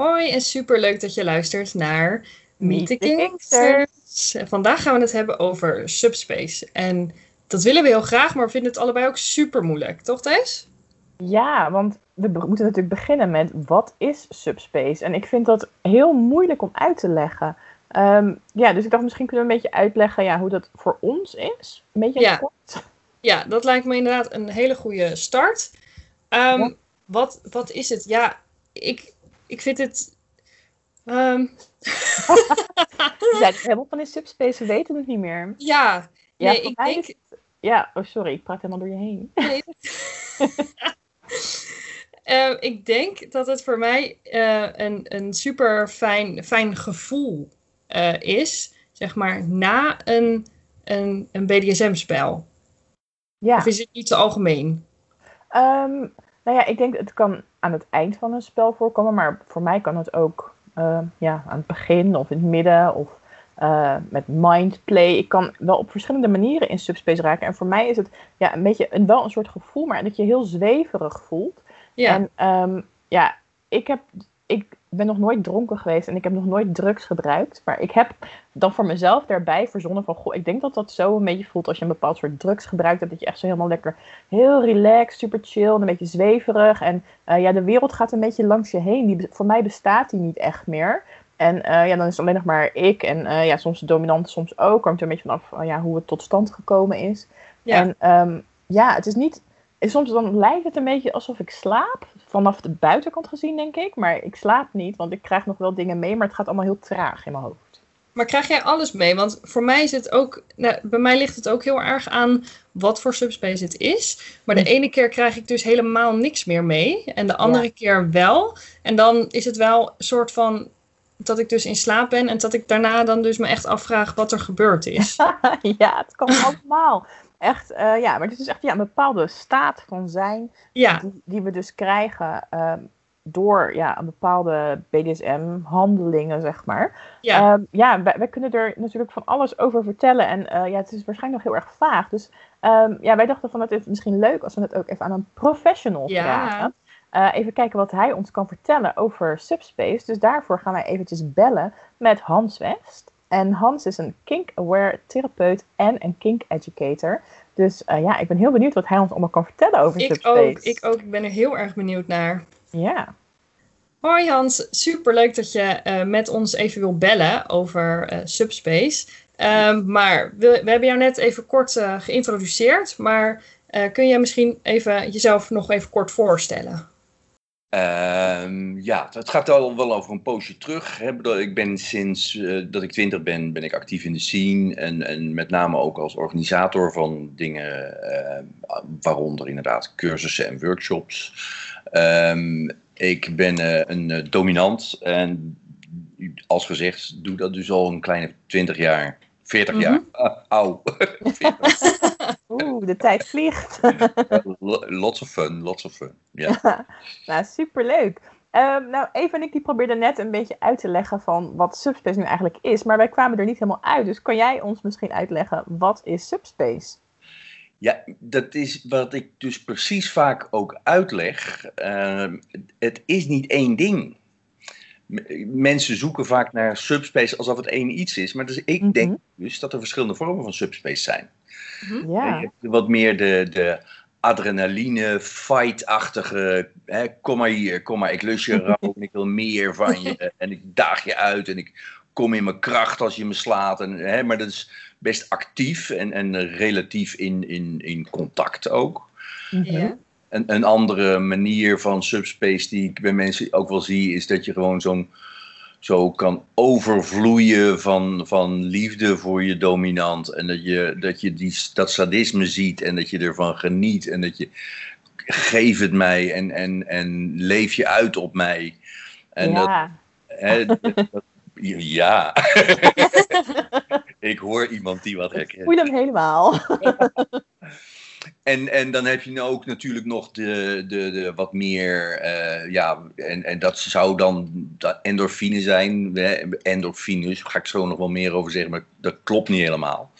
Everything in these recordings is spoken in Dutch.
Hoi en super leuk dat je luistert naar Meet the Kingsters. Vandaag gaan we het hebben over subspace. En dat willen we heel graag, maar we vinden het allebei ook super moeilijk, toch Thijs? Ja, want we moeten natuurlijk beginnen met wat is subspace? En ik vind dat heel moeilijk om uit te leggen. Ehm, ja, dus ik dacht misschien kunnen we een beetje uitleggen ja, hoe dat voor ons is. Een beetje Ja. kort. Ja, dat lijkt me inderdaad een hele goede start. Ehm, Ja. wat, wat is het? Ja, ik, ik vind het. ehm, We zijn helemaal van in subspace, we weten het niet meer. ja, Ja, nee, ik denk. Ja, oh sorry, ik praat helemaal door je heen. Nee. Eh, ik denk dat het voor mij eh, een, een super fijn, fijn gevoel eh, is, zeg maar, na een, een, een BDSM-spel. Ja. Of is het niet te algemeen? Ehm, nou ja, ik denk het kan aan het eind van een spel voorkomen, maar voor mij kan het ook ehm, ja, aan het begin of in het midden of eh, met mindplay. Ik kan wel op verschillende manieren in subspace raken. En voor mij is het ja, een beetje een, wel een soort gevoel, maar dat je heel zweverig voelt. Ja, En ehm, ja, ik, heb, ik ben nog nooit dronken geweest en ik heb nog nooit drugs gebruikt. Maar ik heb dan voor mezelf daarbij verzonnen van... Goh, ik denk dat dat zo een beetje voelt als je een bepaald soort drugs gebruikt hebt. Dat je echt zo helemaal lekker heel relaxed, super chill en een beetje zweverig. En eh, ja, de wereld gaat een beetje langs je heen. Die, voor mij bestaat die niet echt meer. En eh, ja, dan is het alleen nog maar ik en eh, ja, soms de dominant, soms ook. Hangt er een beetje vanaf ja, hoe het tot stand gekomen is. Ja. En ehm, ja, het is niet... en Soms dan lijkt het een beetje alsof ik slaap. Vanaf de buitenkant gezien, denk ik. Maar ik slaap niet, want ik krijg nog wel dingen mee. Maar het gaat allemaal heel traag in mijn hoofd. Maar krijg jij alles mee? Want voor mij is het ook, nou, bij mij ligt het ook heel erg aan wat voor subspace het is. Maar de Hm. ene keer krijg ik dus helemaal niks meer mee. En de andere keer wel. En dan is het wel een soort van dat ik dus in slaap ben. En dat ik daarna dan dus me echt afvraag wat er gebeurd is. ja, het kan allemaal. Echt, eh, ja, maar het is echt ja, een bepaalde staat van zijn. Ja, Die, die we dus krijgen ehm, door ja, een bepaalde BDSM-handelingen, zeg maar. ja. Ehm, ja, wij, wij kunnen er natuurlijk van alles over vertellen. En eh, ja, het is waarschijnlijk nog heel erg vaag. Dus ehm, ja, wij dachten van het is misschien leuk als we het ook even aan een professional Ja. vragen. Eh, even kijken wat hij ons kan vertellen over Subspace. Dus daarvoor gaan wij eventjes bellen met Hans West. En Hans is een kink-aware therapeut en een kink-educator. Dus eh, ja, ik ben heel benieuwd wat hij ons allemaal kan vertellen over ik Subspace. ook. Ik ook. Ik ben er heel erg benieuwd naar. Ja. Hoi Hans, superleuk dat je eh, met ons even wil bellen over eh, Subspace. Ehm, maar we, hebben jou net even kort eh, geïntroduceerd, maar kun je misschien even jezelf nog even kort voorstellen? Ehm, ja, het gaat al wel over een poosje terug. Ik ben sinds dat ik twintig ben, ben ik actief in de scene. En, en met name ook als organisator van dingen, waaronder inderdaad cursussen en workshops. Ehm, ik ben eh, een eh, dominant en als gezegd doe dat dus al een kleine 20 jaar. 40 jaar. Auw. Oeh, de tijd vliegt. lots of fun, lots of fun. Ja. nou, superleuk. Ehm nou, Eva en ik die probeerden net een beetje uit te leggen van wat Subspace nu eigenlijk is. Maar wij kwamen er niet helemaal uit. Dus kan jij ons misschien uitleggen, wat is Subspace? Ja, dat is wat ik dus precies vaak ook uitleg. Ehm, het is niet één ding. Mensen zoeken vaak naar subspace alsof het één iets is. Maar dus ik Mhm. denk dus dat er verschillende vormen van subspace zijn. Je Ja. wat meer de, de adrenaline, fight-achtige. Kom maar hier, kom maar, ik lus je rauw en ik wil meer van je. En ik daag je uit en ik kom in mijn kracht als je me slaat. En, hè, maar dat is best actief en, en relatief in, in, in contact ook. Mhm. Een, een andere manier van subspace die ik bij mensen ook wel zie, is dat je gewoon zo'n zo kan overvloeien van, van liefde voor je dominant. En dat je, dat, je die, dat sadisme ziet en dat je ervan geniet. En dat je geef het mij en, en, en leef je uit op mij. En dat, ja. hè, dat- dat- ja. ik hoor iemand die wat herkent. Voel hem helemaal. En, en dan heb je nou ook natuurlijk nog de, de, de wat meer, eh, ja, en, en dat zou dan endorfine zijn. hè, Endorfines, daar ga ik zo nog wel meer over zeggen, maar dat klopt niet helemaal.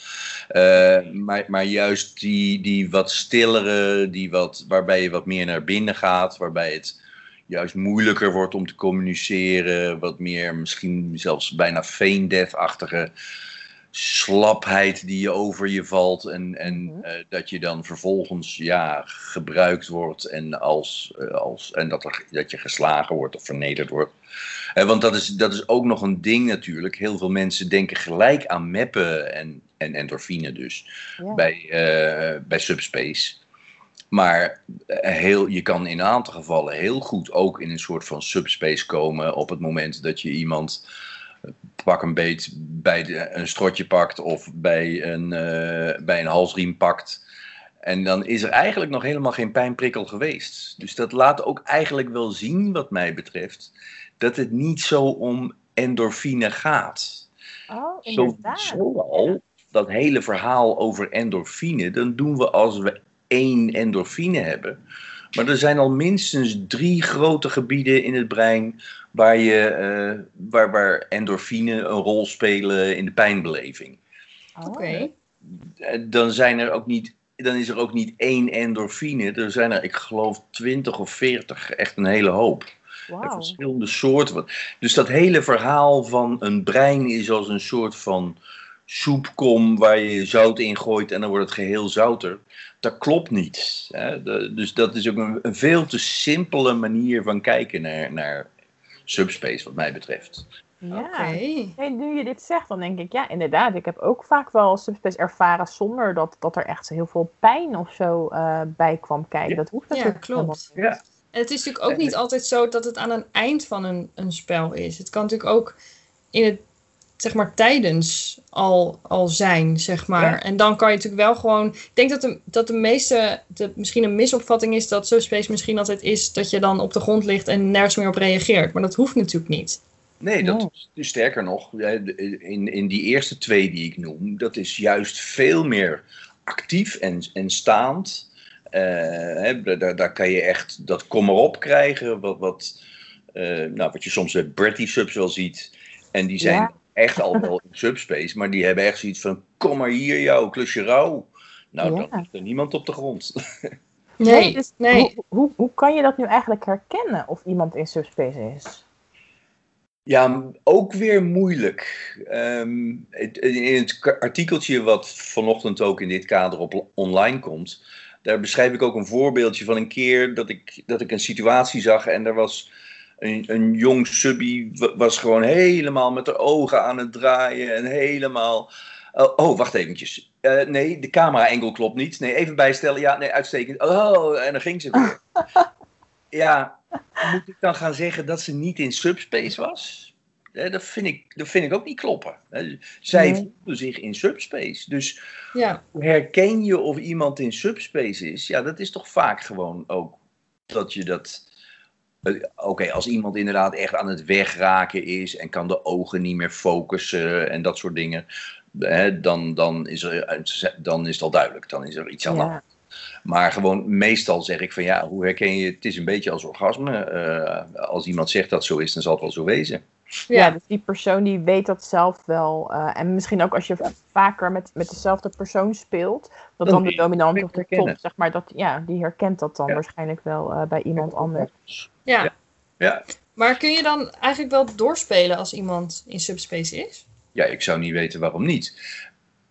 Eh, maar, maar juist die, die wat stillere, die wat, waarbij je wat meer naar binnen gaat, waarbij het juist moeilijker wordt om te communiceren, wat meer misschien zelfs bijna veendef-achtige slapheid die je over je valt en, en Mhm. eh, dat je dan vervolgens ja, gebruikt wordt en, als, eh, als, en dat, er, dat je geslagen wordt of vernederd wordt. Eh, want dat is, dat is ook nog een ding natuurlijk. Heel veel mensen denken gelijk aan meppen en, en endorfine dus Ja. bij, bij Subspace. Maar heel, je kan in een aantal gevallen heel goed ook in een soort van subspace komen op het moment dat je iemand pak een beet bij de, een strotje pakt of bij een, eh, bij een halsriem pakt. En dan is er eigenlijk nog helemaal geen pijnprikkel geweest. Dus dat laat ook eigenlijk wel zien, wat mij betreft, dat het niet zo om endorfine gaat. Oh, inderdaad. Al, dat hele verhaal over endorfine, dan doen we als we één endorfine hebben. Maar er zijn al minstens drie grote gebieden in het brein waar, je, eh, waar, waar endorfine een rol spelen in de pijnbeleving. Oh. Oké. Eh, Dan, zijn er ook niet, dan is er ook niet één endorfine. Er zijn er, ik geloof, twintig of veertig. Echt een hele hoop. En Wauw. verschillende soorten. Dus dat hele verhaal van een brein is als een soort van soepkom waar je zout in gooit en dan wordt het geheel zouter. Dat klopt niet. Hè? De- dus dat is ook een, een veel te simpele manier van kijken naar, naar subspace, wat mij betreft. Ja. Nu je dit zegt, dan denk ik, ja, inderdaad. Ik heb ook vaak wel subspace ervaren zonder dat, dat er echt heel veel pijn of zo eh, bij kwam kijken. Ja. Dat hoeft Ja, natuurlijk klopt. helemaal niet. Ja. En het is natuurlijk ook niet altijd zo dat het aan een eind van een, een spel is. Het kan natuurlijk ook in het, zeg maar, tijdens al, al zijn, zeg maar. Ja. En dan kan je natuurlijk wel gewoon... Ik denk dat de, dat de meeste... De, misschien een misopvatting is dat subspace misschien altijd is... dat je dan op de grond ligt en nergens meer op reageert. Maar dat hoeft natuurlijk niet. Nee, dat is dus sterker nog, in, in die eerste twee die ik noem, dat is juist veel meer actief en, en staand. Eh, hè, daar, daar kan je echt dat kom erop krijgen, wat, wat, eh, nou, wat je soms bij Bratty subs wel ziet. En die zijn Ja. Echt al wel in subspace, maar die hebben echt zoiets van, kom maar hier jou, klusje rauw. Nou, Ja. dan ligt er niemand op de grond. Nee, dus nee. Hoe, hoe, hoe kan je dat nu eigenlijk herkennen of iemand in subspace is? Ja, ook weer moeilijk. Ehm, het- in het artikeltje wat vanochtend ook in dit kader op online komt, daar beschrijf ik ook een voorbeeldje van een keer dat ik, dat ik een situatie zag en er was een, een jong subbie, wa- was gewoon helemaal met de ogen aan het draaien en helemaal... Oh, oh, wacht eventjes. Eh, nee, de camera-angle klopt niet. Nee, even bijstellen. Ja, nee, uitstekend. Oh, en dan ging ze weer. ja, moet ik dan gaan zeggen dat ze niet in subspace was? Hè, dat, vind ik, dat vind ik ook niet kloppen. Hè, Zij Nee. voelde zich in subspace. Dus Ja, hoe herken je of iemand in subspace is? Ja, dat is toch vaak gewoon ook dat je dat. Eh, Oké, als iemand inderdaad echt aan het wegraken is en kan de ogen niet meer focussen en dat soort dingen, hè, dan, dan, is er, dan is het al duidelijk. Dan is er iets aan de hand. Maar gewoon meestal zeg ik van ja, hoe herken je het? is een beetje als orgasme. Eh, als iemand zegt dat zo is, dan zal het wel zo wezen. Ja. ja. dus die persoon die weet dat zelf wel. eh, en misschien ook als je vaker met, met dezelfde persoon speelt, dat Dan dan de dominant of de top, zeg maar, dat, ja, die herkent dat dan Ja. waarschijnlijk wel eh, bij iemand anders. Ja. Ja. Ja. Maar kun je dan eigenlijk wel doorspelen als iemand in subspace is? Ja, ik zou niet weten waarom niet.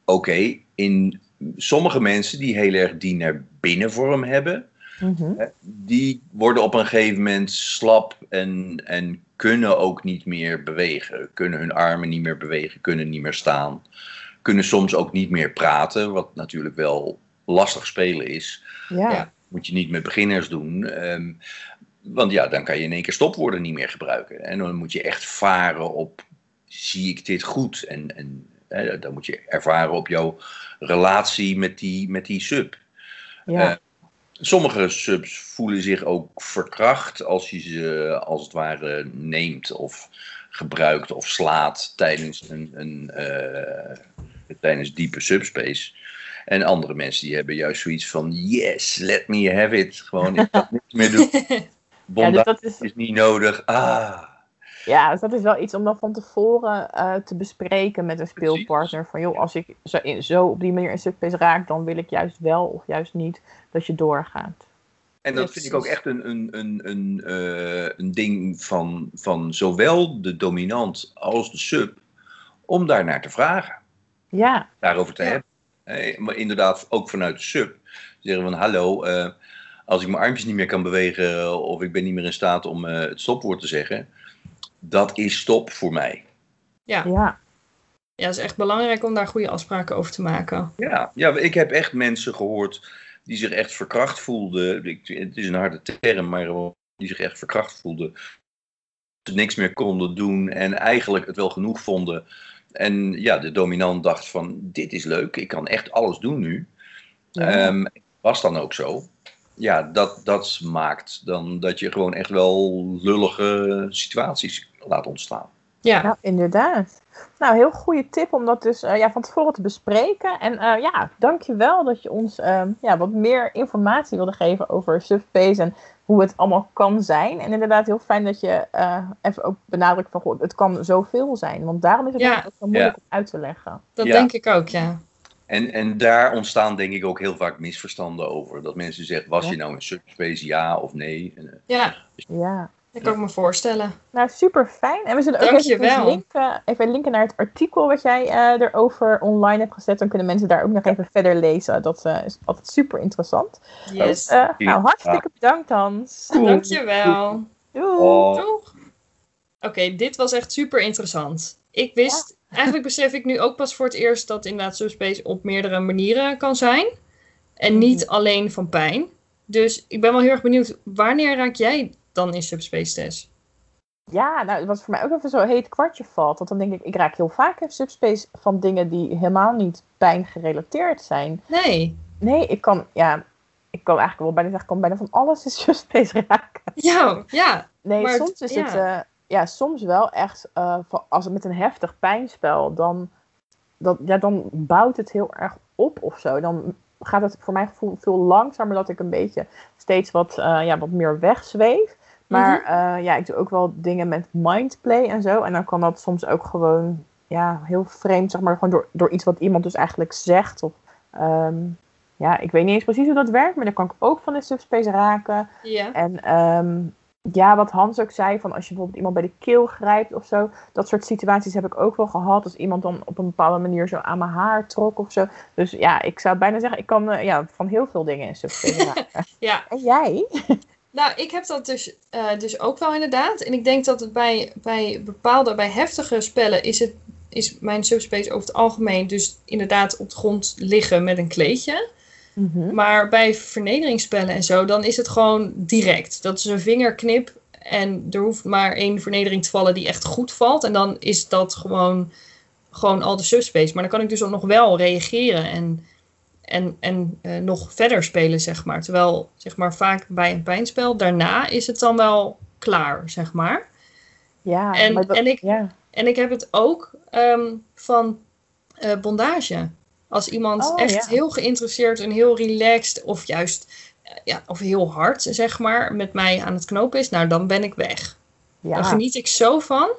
Oké, in sommige mensen die heel erg die naar binnenvorm hebben, Mhm. hè, die worden op een gegeven moment slap en, en kunnen ook niet meer bewegen. Kunnen hun armen niet meer bewegen, kunnen niet meer staan. Kunnen soms ook niet meer praten, wat natuurlijk wel lastig spelen is. Ja. Ja. Moet je niet met beginners doen. ehm, want ja, dan kan je in één keer stopwoorden niet meer gebruiken. En dan moet je echt varen op, zie ik dit goed? En, en hè, dan moet je ervaren op jouw relatie met die, met die sub. Ja. Eh, sommige subs voelen zich ook verkracht als je ze als het ware neemt of gebruikt of slaat tijdens een, een eh, tijdens diepe subspace. En andere mensen die hebben juist zoiets van yes, let me have it. Gewoon ik kan niks meer doen. Ja, dus dat is, is niet nodig. Ah. ja, dus dat is wel iets om dan van tevoren eh, te bespreken met een speelpartner. Van joh, als ik zo, in- zo op die manier in subspace raak, dan wil ik juist wel of juist niet dat je doorgaat. En dat vind ik ook echt een, een, een, een, eh, een ding van, van zowel de dominant als de sub, om daar naar te vragen, Ja, daarover te Ja. hebben. Eh, maar inderdaad, ook vanuit de sub. Zeggen van, hallo, als ik mijn armpjes niet meer kan bewegen of ik ben niet meer in staat om eh, het stopwoord te zeggen, dat is stop voor mij. Ja. ja. Ja, het is echt belangrijk om daar goede afspraken over te maken. Ja, ja, ik heb echt mensen gehoord die zich echt verkracht voelden. Ik, het is een harde term, maar die zich echt verkracht voelden. Ze niks meer konden doen en eigenlijk het wel genoeg vonden. En ja, de dominant dacht van, dit is leuk, ik kan echt alles doen nu. Ja. Ehm, was dan ook zo. Ja, dat, dat maakt dan dat je gewoon echt wel lullige situaties laat ontstaan. Ja, Ja, inderdaad. Nou, heel goede tip om dat dus eh, ja, van tevoren te bespreken. En eh ja, dankjewel dat je ons ehm, ja, wat meer informatie wilde geven over Subspace en hoe het allemaal kan zijn. En inderdaad heel fijn dat je eh, even ook benadrukt van, goh, het kan zoveel zijn. Want daarom is het Ja. ook zo moeilijk Ja. om uit te leggen. dat Ja. denk ik ook, ja. En, en daar ontstaan denk ik ook heel vaak misverstanden over. Dat mensen zeggen, was Ja. je nou een subspace ja of nee? Eh, Ja, Ja. dat kan ik me voorstellen. Nou, super fijn. En we zullen ook even, Dankjewel. linken, even linken naar het artikel wat jij eh, erover online hebt gezet. Dan kunnen mensen daar ook nog even verder lezen. Dat eh, is altijd super interessant. Yes. Dus, eh, nou, hartstikke bedankt Hans. Dankjewel. Doei. Oh. Doeg. Oké, dit was echt super interessant. Ik wist, eigenlijk besef ik nu ook pas voor het eerst dat inderdaad subspace op meerdere manieren kan zijn. En niet alleen van pijn. Dus ik ben wel heel erg benieuwd, wanneer raak jij dan in subspace test? Ja, nou, wat voor mij ook even zo heet kwartje valt. Want dan denk ik, ik raak heel vaak in subspace van dingen die helemaal niet pijn gerelateerd zijn. Nee. Nee, ik kan, ja, ik kan eigenlijk wel bijna zeggen, ik kan bijna van alles in subspace raken. Ja, ja. Nee, Maar soms is ja. het eh, ja, soms wel echt, eh, als het met een heftig pijnspel, dan, dat, ja, dan bouwt het heel erg op of zo. Dan gaat het voor mijn gevoel veel langzamer dat ik een beetje steeds wat, eh, ja, wat meer wegzweef. Maar eh, ja, ik doe ook wel dingen met mindplay en zo. En dan kan dat soms ook gewoon ja, heel vreemd, zeg maar, gewoon door, door iets wat iemand dus eigenlijk zegt. Of, ehm, ja, ik weet niet eens precies hoe dat werkt, maar dan kan ik ook van de subspace raken. Ja. En ehm, ja, wat Hans ook zei, van als je bijvoorbeeld iemand bij de keel grijpt of zo, dat soort situaties heb ik ook wel gehad. Als iemand dan op een bepaalde manier zo aan mijn haar trok of zo. Dus ja, ik zou bijna zeggen, ik kan eh, ja, van heel veel dingen in subspace raken. Ja, En jij? Nou, ik heb dat dus, eh, dus ook wel inderdaad. En ik denk dat het bij, bij bepaalde, bij heftige spellen is, het, is mijn subspace over het algemeen dus inderdaad op de grond liggen met een kleedje. Mhm. Maar bij vernederingsspellen en zo, dan is het gewoon direct. Dat is een vingerknip en er hoeft maar één vernedering te vallen die echt goed valt. En dan is dat gewoon, gewoon al de subspace. Maar dan kan ik dus ook nog wel reageren en, en, en eh, nog verder spelen, zeg maar. Terwijl, zeg maar, vaak bij een pijnspel, daarna is het dan wel klaar, zeg maar. Ja, En- dat- en ik- ja. En ik heb het ook ehm, van eh, bondage. Als iemand Oh, echt ja. heel geïnteresseerd en heel relaxed, of juist eh, ja, of heel hard, zeg maar, met mij aan het knopen is, nou dan ben ik weg. Ja. geniet ik zo van.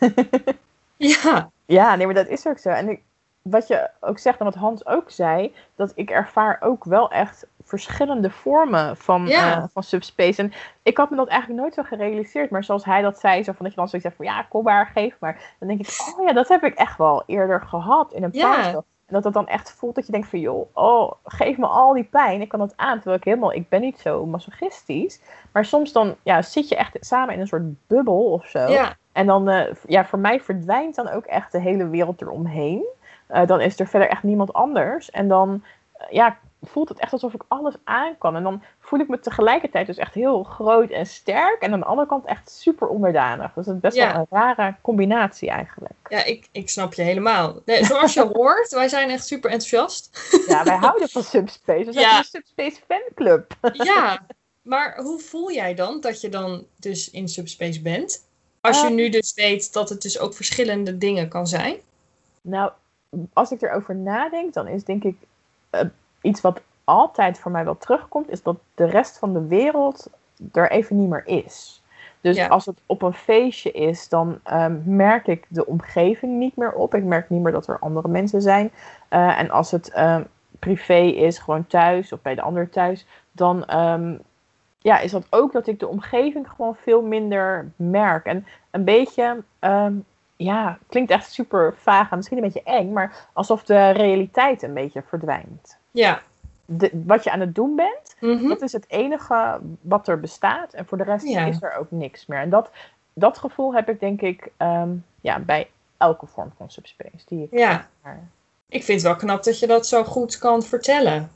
ja, ja, nee, maar dat is ook zo. En ik, wat je ook zegt en wat Hans ook zei, dat ik ervaar ook wel echt verschillende vormen van, Ja. eh, van subspace. En ik had me dat eigenlijk nooit zo gerealiseerd, maar zoals hij dat zei, zo van dat je dan zoiets zegt van ja, kom maar, geef maar. Dan denk ik, oh ja, dat heb ik echt wel eerder gehad in een Ja. pijnspel. En dat dat dan echt voelt dat je denkt van joh, oh, geef me al die pijn. Ik kan dat aan, terwijl ik helemaal, ik ben niet zo masochistisch. Maar soms dan ja, zit je echt samen in een soort bubbel of zo. ja, En dan, eh, ja, voor mij verdwijnt dan ook echt de hele wereld eromheen. Eh, dan is er verder echt niemand anders. En dan, eh, ja, voelt het echt alsof ik alles aan kan. En dan voel ik me tegelijkertijd dus echt heel groot en sterk. En aan de andere kant echt super onderdanig. Dus het is best Ja. wel een rare combinatie eigenlijk. Ja, ik, ik snap je helemaal. Nee, zoals je hoort, wij zijn echt super enthousiast. Ja, wij houden van Subspace. We zijn Ja. een Subspace fanclub. Ja, maar hoe voel jij dan dat je dan dus in subspace bent? Als je Eh. nu dus weet dat het dus ook verschillende dingen kan zijn. Nou, als ik erover nadenk, dan is denk ik eh, iets wat altijd voor mij wel terugkomt, is dat de rest van de wereld er even niet meer is. Dus Ja. als het op een feestje is, dan ehm, merk ik de omgeving niet meer op. Ik merk niet meer dat er andere mensen zijn. Eh, en als het ehm, privé is, gewoon thuis of bij de ander thuis, dan ehm, ja, is dat ook dat ik de omgeving gewoon veel minder merk. En een beetje, ja, klinkt echt super vaag en misschien een beetje eng, maar alsof de realiteit een beetje verdwijnt. Ja. De, wat je aan het doen bent, Mhm. dat is het enige wat er bestaat. En voor de rest Ja. is er ook niks meer. En dat, dat gevoel heb ik denk ik ehm, ja, bij elke vorm van subspace. Die ik Ja. maar- Ik vind het wel knap dat je dat zo goed kan vertellen.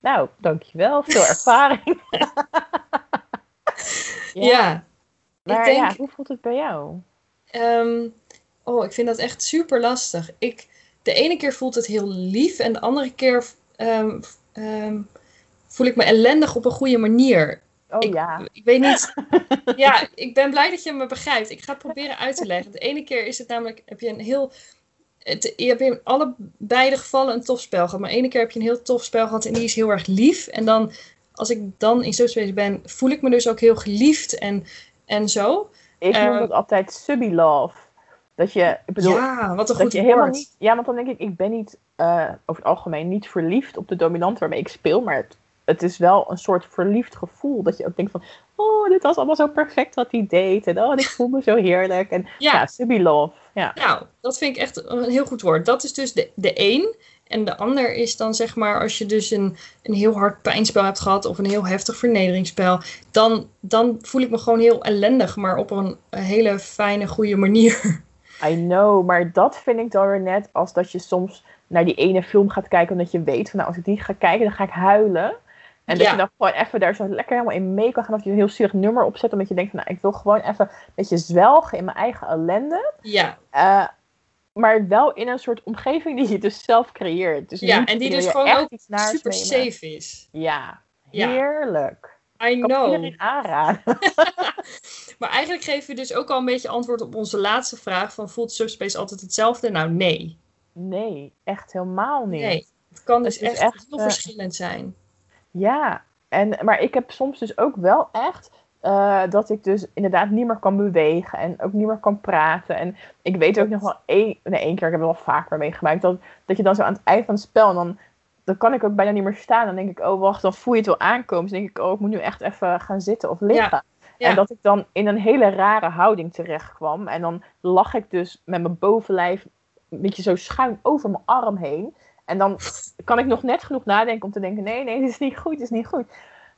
Nou, dankjewel. Veel ervaring. Ja. Maar ik denk, ja, hoe voelt het bij jou? ehm, oh, ik vind dat echt super lastig. Ik, de ene keer voelt het heel lief en de andere keer ehm, ehm, voel ik me ellendig op een goede manier. Oh Ik- ja. Ik weet niet. ja, ik ben blij dat je me begrijpt. Ik ga het proberen uit te leggen. De ene keer is het namelijk, heb je een heel. Het, je hebt in alle beide gevallen een tof spel gehad. Maar de ene keer heb je een heel tof spel gehad en die is heel erg lief. En dan, als ik dan in Subspace ben, voel ik me dus ook heel geliefd en, en zo. Ik noem Eh, dat altijd subby love. Dat je, ik bedoel, ja, wat een dat goed je helemaal woord. niet. Ja, want dan denk ik, ik ben niet eh, over het algemeen niet verliefd op de dominant waarmee ik speel, maar het, het is wel een soort verliefd gevoel. Dat je ook denkt van, oh, dit was allemaal zo perfect wat hij deed. En oh, ik voel me zo heerlijk. En ja, Ja, love. Ja. nou, dat vind ik echt een heel goed woord. Dat is dus de, de één. En de ander is dan zeg maar als je dus een, een heel hard pijnspel hebt gehad of een heel heftig vernederingsspel, dan, dan voel ik me gewoon heel ellendig, maar op een hele fijne, goede manier. I know, maar dat vind ik dan weer net als dat je soms naar die ene film gaat kijken omdat je weet van nou als ik die ga kijken dan ga ik huilen. En dat Ja. je dan gewoon even daar zo lekker helemaal in mee kan gaan. Of je een heel zielig nummer opzet omdat je denkt van nou ik wil gewoon even een beetje zwelgen in mijn eigen ellende. Ja, Eh, maar wel in een soort omgeving die je dus zelf creëert. Dus ja en die dus gewoon ook super safe is. Ja, Ja. heerlijk. I Ik kan know. iedereen aanraden. Maar eigenlijk geven we dus ook al een beetje antwoord op onze laatste vraag van voelt Subspace altijd hetzelfde? Nou, nee. Nee, echt helemaal niet. Nee. Het kan dus Het echt, echt, heel eh, verschillend zijn. Ja, en, maar ik heb soms dus ook wel echt eh, dat ik dus inderdaad niet meer kan bewegen en ook niet meer kan praten. En ik weet ook nog wel één, nee, één keer, ik heb het wel vaker meegemaakt, dat, dat je dan zo aan het eind van het spel, en dan, dan kan ik ook bijna niet meer staan. Dan denk ik, oh wacht, dan voel je het wel aankomen. Dus dan denk ik, oh, ik moet nu echt even gaan zitten of liggen. Ja. En dat ik dan in een hele rare houding terecht kwam. En dan lag ik dus met mijn bovenlijf een beetje zo schuin over mijn arm heen. En dan kan ik nog net genoeg nadenken om te denken: nee, nee, dit is niet goed, dit is niet goed.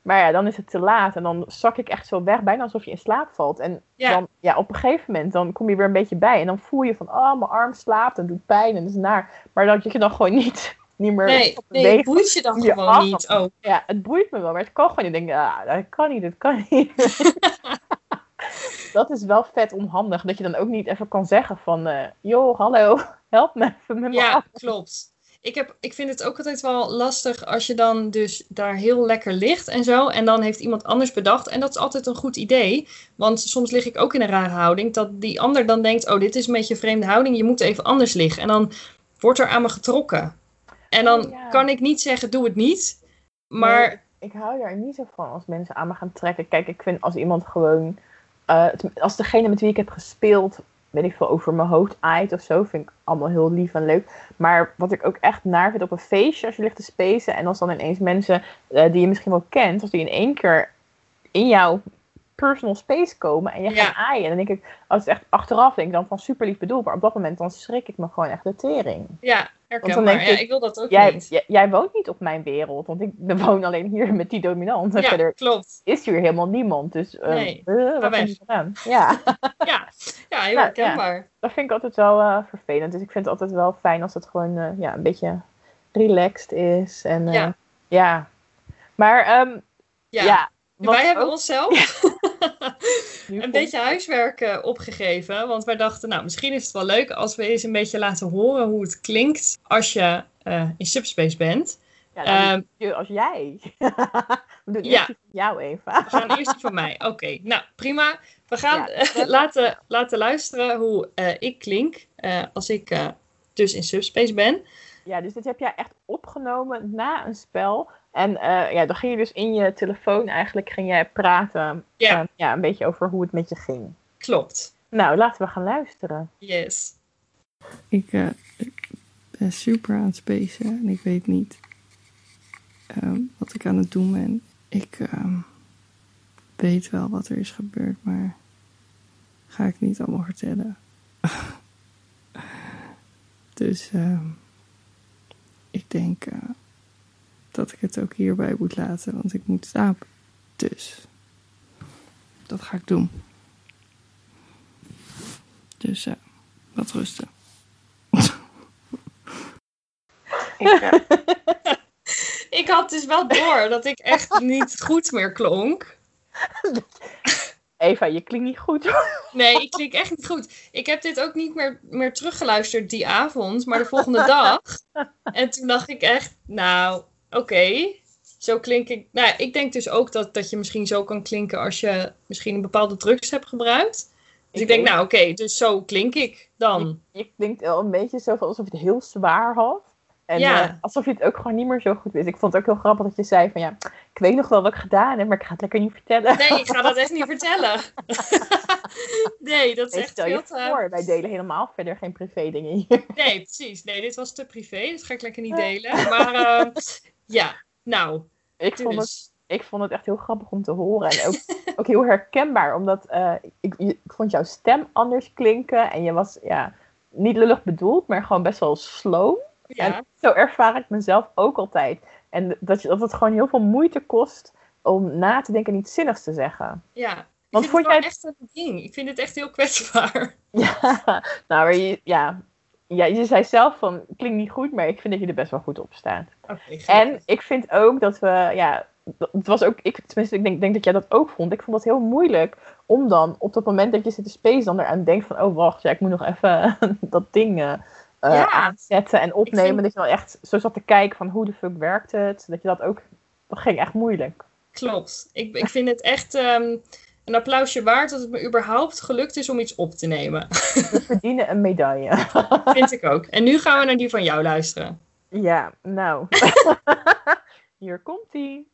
Maar ja, dan is het te laat. En dan zak ik echt zo weg, bijna alsof je in slaap valt. En Ja. dan, ja, op een gegeven moment, dan kom je weer een beetje bij. En dan voel je van, oh, mijn arm slaapt en doet pijn en dat is naar. Maar dat je dan gewoon niet, niet meer Nee, nee, het boeit je dan je gewoon niet. Oh, Ja, het boeit me wel, maar het kan gewoon niet. Ik denk, ah, dat kan niet, dat kan niet. dat is wel vet onhandig, dat je dan ook niet even kan zeggen van, eh joh, hallo, help me even met mijn ja, klopt. Ik, heb, ik vind het ook altijd wel lastig als je dan dus daar heel lekker ligt en zo. En dan heeft iemand anders bedacht. En dat is altijd een goed idee. Want soms lig ik ook in een rare houding. Dat die ander dan denkt, oh, dit is een beetje een vreemde houding. Je moet even anders liggen. En dan wordt er aan me getrokken. En dan ja. kan ik niet zeggen, doe het niet. Maar Nee, ik hou daar niet zo van als mensen aan me gaan trekken. Kijk, ik vind als iemand gewoon, eh, als degene met wie ik heb gespeeld, weet ik veel, over mijn hoofd aait of zo, vind ik allemaal heel lief en leuk. Maar wat ik ook echt naar vind op een feestje, als je ligt te spacen en als dan ineens mensen eh, die je misschien wel kent, als die in één keer in jouw personal space komen en je Ja. gaat aaien. Dan denk ik, als het echt achteraf denk ik dan van super lief bedoeld, maar op dat moment dan schrik ik me gewoon echt de tering. ja, Want dan denk Ja, ik, ik wil dat ook Jij, niet. jij, jij woont niet op mijn wereld, want ik woon alleen hier met die dominant. En Ja, verder klopt. is hier helemaal niemand. Dus eh Nee, eh, wat heb je gedaan? Ja, Ja, ja heel herkenbaar. dat vind ik altijd wel eh, vervelend. Dus ik vind het altijd wel fijn als het gewoon eh, ja, een beetje relaxed is. En Ja. Ja. Maar ehm, Ja, ja. Wat wij hebben ook onszelf een beetje huiswerk eh, opgegeven. Want wij dachten, nou, misschien is het wel leuk als we eens een beetje laten horen hoe het klinkt als je eh, in subspace bent. Ja, dan Ehm, als jij. We doen Ja. eerst van jou, Eva. we gaan eerst van mij. Oké, nou prima. We gaan Ja, eh, laten, laten luisteren hoe ik klink als ik dus in subspace ben. Ja, dus dit heb jij echt opgenomen na een spel. En eh, ja, dan ging je dus in je telefoon eigenlijk ging jij praten Ja. eh, ja, een beetje over hoe het met je ging. Klopt. Nou, laten we gaan luisteren. Yes. Ik, eh, ik ben super aan het spacen en ik weet niet ehm, wat ik aan het doen ben. Ik ehm, weet wel wat er is gebeurd, maar ga ik niet allemaal vertellen. dus ehm, ik denk eh, dat ik het ook hierbij moet laten, want ik moet slapen. Dus dat ga ik doen. Dus eh, wat rusten. Ik had dus wel door dat ik echt niet goed meer klonk. Eva, je klinkt niet goed. hoor. Nee, ik klink echt niet goed. Ik heb dit ook niet meer, meer teruggeluisterd die avond, maar de volgende dag. En toen dacht ik echt, nou, oké. Zo klink ik. Nou, ik denk dus ook dat, dat je misschien zo kan klinken als je misschien een bepaalde drugs hebt gebruikt. Dus ik, denk, nou, oké, dus zo klink ik dan. Je klinkt wel een beetje zo alsof je het heel zwaar had. En Ja. eh, alsof je het ook gewoon niet meer zo goed wist. Ik vond het ook heel grappig dat je zei van ja, ik weet nog wel wat ik gedaan heb, maar ik ga het lekker niet vertellen. Nee, ik ga dat echt niet vertellen. nee, dat is Nee, echt stel je veel te... voor, wij delen helemaal verder geen privé dingen hier. Nee, precies. Nee, dit was te privé. Dat ga ik lekker niet delen. Maar eh, ja, nou, Ik vond, het, dus. ik vond het echt heel grappig om te horen. En ook, ook heel herkenbaar, omdat eh, ik, ik vond jouw stem anders klinken. En je was ja, niet lullig bedoeld, maar gewoon best wel slow. Ja, En zo ervaar ik mezelf ook altijd. En dat, je, dat het gewoon heel veel moeite kost om na te denken en iets zinnigs te zeggen. ja. Ik Want vind het jij echt een ding. Ik vind het echt heel kwetsbaar. Ja, nou, maar je, ja, ja, je zei zelf van, klinkt niet goed, maar ik vind dat je er best wel goed op staat. En ik vind ook dat we, ja, dat- het was ook, ik, tenminste, ik denk, denk dat jij dat ook vond. Ik vond het heel moeilijk om dan op dat moment dat je zit te space dan eraan denkt van, oh wacht, ja, ik moet nog even dat ding Ja. aanzetten en opnemen. vind- Dat je dan echt zo zat te kijken van, hoe de fuck werkt het? Dat je dat ook, dat ging echt moeilijk. Klopt. Ik, ik vind het echt ehm, een applausje waard dat het me überhaupt gelukt is om iets op te nemen. We verdienen een medaille. vind ik ook. En nu gaan we naar die van jou luisteren. ja, nou. Hier komt ie.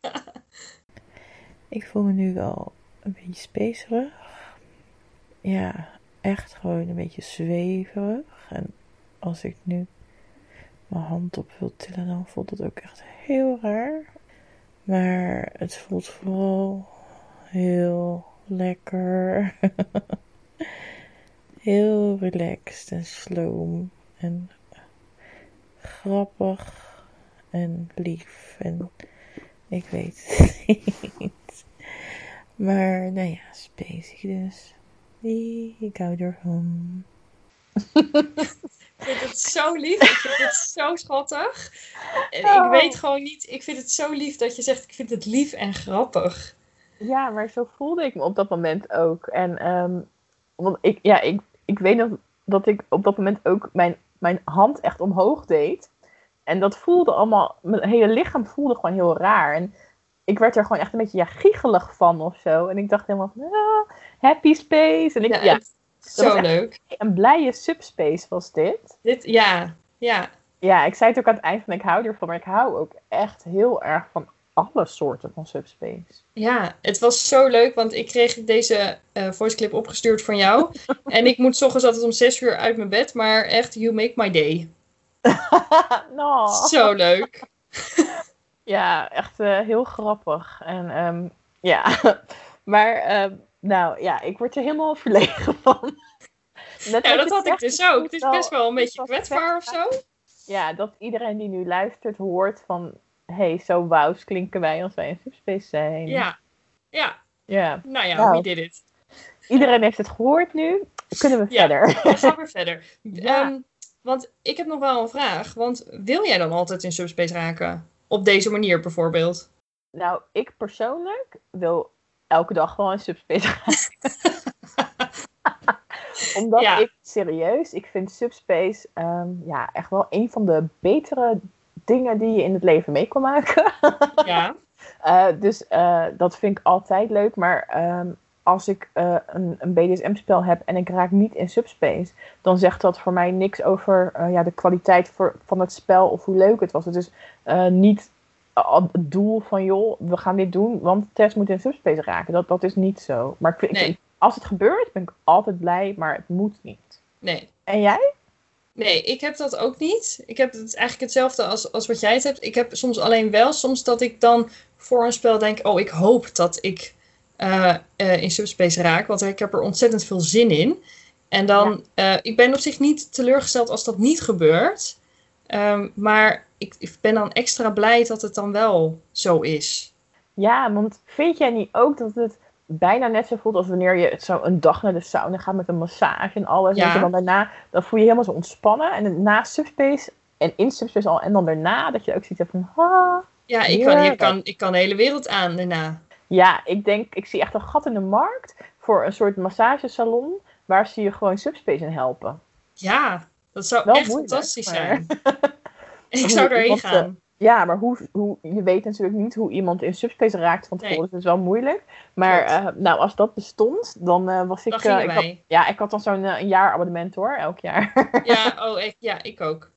Ik voel me nu wel een beetje spacerig. Ja, echt gewoon een beetje zweverig. En als ik nu mijn hand op wil tillen, dan voelt het ook echt heel raar. Maar het voelt vooral heel lekker. heel relaxed en slow. En grappig en lief. En ik weet het niet. Maar nou ja, spacey dus. Ik hou ervan. Ik vind het zo lief. Ik vind het zo schattig. En Oh. ik weet gewoon niet. Ik vind het zo lief dat je zegt: ik vind het lief en grappig. Ja, maar zo voelde ik me op dat moment ook. En ehm, want ik, ja, ik, ik weet nog dat ik op dat moment ook mijn, mijn hand echt omhoog deed. En dat voelde allemaal, mijn hele lichaam voelde gewoon heel raar. En ik werd er gewoon echt een beetje ja, giechelig van of zo. En ik dacht helemaal van, ah, happy space. En ik, ja, zo leuk. een blije subspace was dit. Dit, ja, ja. Ja, ik zei het ook aan het eind van, ik hou ervan. Maar ik hou ook echt heel erg van alle soorten van subspace. Ja, het was zo leuk, want ik kreeg deze eh voice clip opgestuurd van jou. en ik moet ochtends altijd om zes uur uit mijn bed, maar echt, you make my day. Zo leuk. Ja, echt eh, heel grappig. En ehm, ja, maar ehm, nou ja, ik word er helemaal verlegen van. Net Ja, dat had ik dus ook. Het is best wel een beetje kwetsbaar of zo. Ja, dat iedereen die nu luistert hoort van, hey, zo wauws klinken wij als wij in subspace zijn. Ja, ja. ja. Nou ja, Nou. we did it. Iedereen heeft het gehoord nu. Kunnen we Ja. verder? We gaan weer verder. Ja. Ehm, want ik heb nog wel een vraag. Want wil jij dan altijd in subspace raken? op deze manier bijvoorbeeld? Nou, ik persoonlijk wil elke dag wel een subspace gaan. Omdat Ja. ik, serieus, ik vind subspace ehm, ja, echt wel een van de betere dingen die je in het leven mee kan maken. Ja. Eh, dus eh, dat vind ik altijd leuk. Maar ehm, als ik eh, een, een BDSM-spel heb en ik raak niet in subspace, dan zegt dat voor mij niks over ja, de kwaliteit voor, van het spel of hoe leuk het was. Het is niet het doel van, joh, we gaan dit doen, want Tess moet in subspace raken. Dat, dat is niet zo. Maar ik als het gebeurt, ben ik altijd blij, maar het moet niet. Nee. En jij? Nee, ik heb dat ook niet. Ik heb het eigenlijk hetzelfde als, als wat jij het hebt. Ik heb soms alleen wel soms dat ik dan voor een spel denk: oh, ik hoop dat ik eh, eh, in subspace raak, want ik heb er ontzettend veel zin in. En dan, eh, ik ben op zich niet teleurgesteld als dat niet gebeurt. Ehm, maar ik, ik ben dan extra blij dat het dan wel zo is. Ja, want vind jij niet ook dat het bijna net zo voelt als wanneer je zo een dag naar de sauna gaat met een massage en alles. Ja. En dan daarna, dan voel je je helemaal zo ontspannen. En na subspace en in subspace al. En dan daarna dat je ook ziet van, ah. Ja, ik kan, ik kan, ik kan de hele wereld aan daarna. Ja, ik denk, ik zie echt een gat in de markt voor een soort massagesalon waar ze je gewoon subspace in helpen. Ja, dat zou Wel echt moeilijk, fantastisch maar- zijn. ik zou erheen eh, gaan. Ja, maar hoe, hoe, je weet natuurlijk niet hoe iemand in subspace raakt van tevoren. Nee. Dus dat is wel moeilijk. Maar eh, nou, als dat bestond, dan eh, was ik... Gingen ik had- ja, ik had dan zo'n een jaar abonnement hoor, elk jaar. Ja, oh, ik, ja, ik ook.